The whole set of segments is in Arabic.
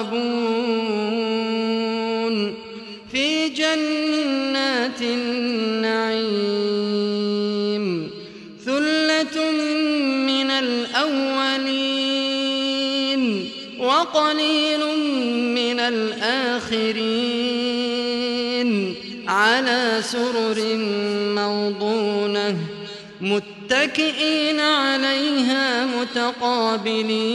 المقربون في جنات النعيم ثلة من الأولين وقليل من الآخرين على سرر موضونة متكئين عليها متقابلين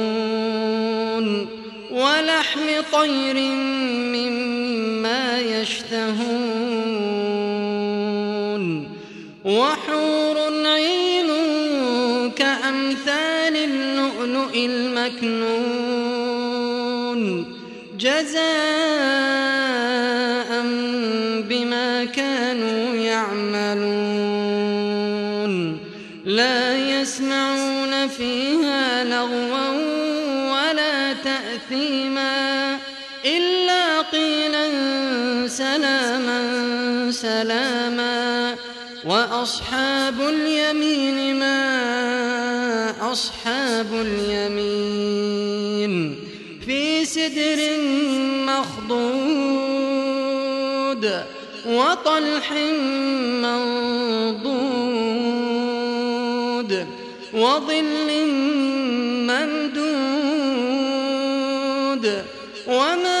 ولحم طير مما يشتهون وحور عين كأمثال اللؤلؤ المكنون جزاء بما كانوا يعملون لا يسمعون فيها سلاما سلاما. وأصحاب اليمين ما أصحاب اليمين. في سدر مخضود وطلح منضود وظل ممدود. وماء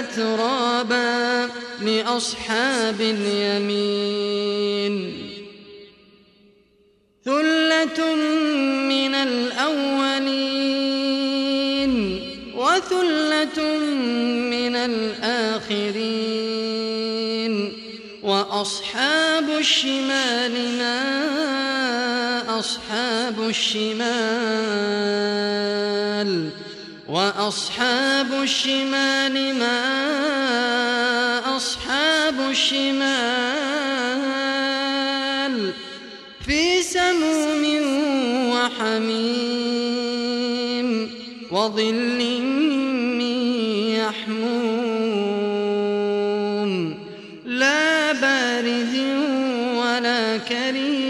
أترابا لأصحاب اليمين. ثلة من الأولين وثلة من الآخرين. وأصحاب الشمال ما أصحاب الشمال. وأصحاب الشمال ما أصحاب الشمال في سموم وحميم وظل من يحموم لا بارد ولا كريم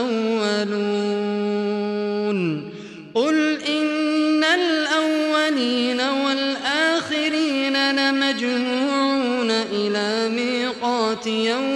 الأولون. قل إن الأولين والآخرين لمجموعون إلى ميقات يوم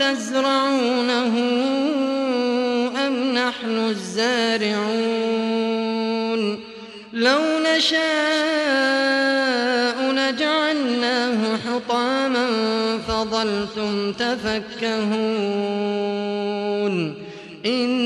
تزرعونه أم نحن الزارعون لو نشاء لجعلناه حطاما فظلتم تفكهون إنا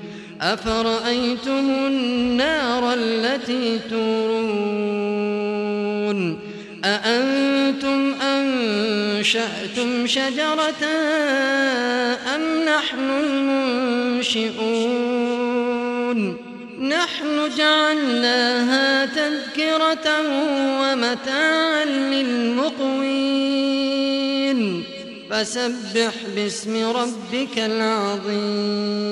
أفرأيتم النار التي تورون؟ أأنتم أنشأتم شجرتها أم نحن المنشئون؟ نحن جعلناها تذكرة ومتاعا للمقوين. فسبح باسم ربك العظيم.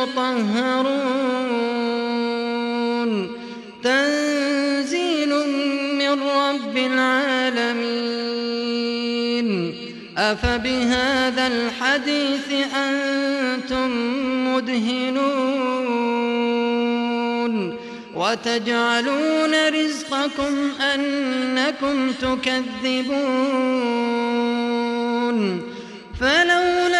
إلا المطهرون. تنزيل من رب العالمين. أفبهذا الحديث أنتم مدهنون. وتجعلون رزقكم أنكم تكذبون. فلولا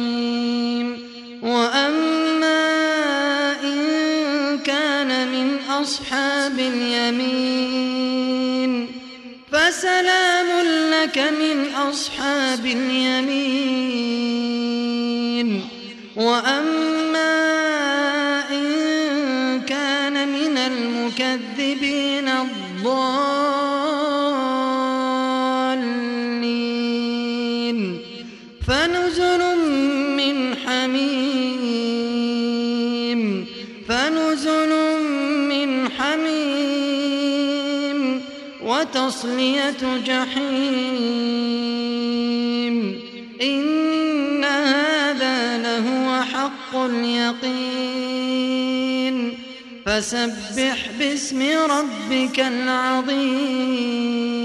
لك من أصحاب اليمين. وأما وتصلية جحيم. إن هذا لهو حق اليقين. فسبح باسم ربك العظيم.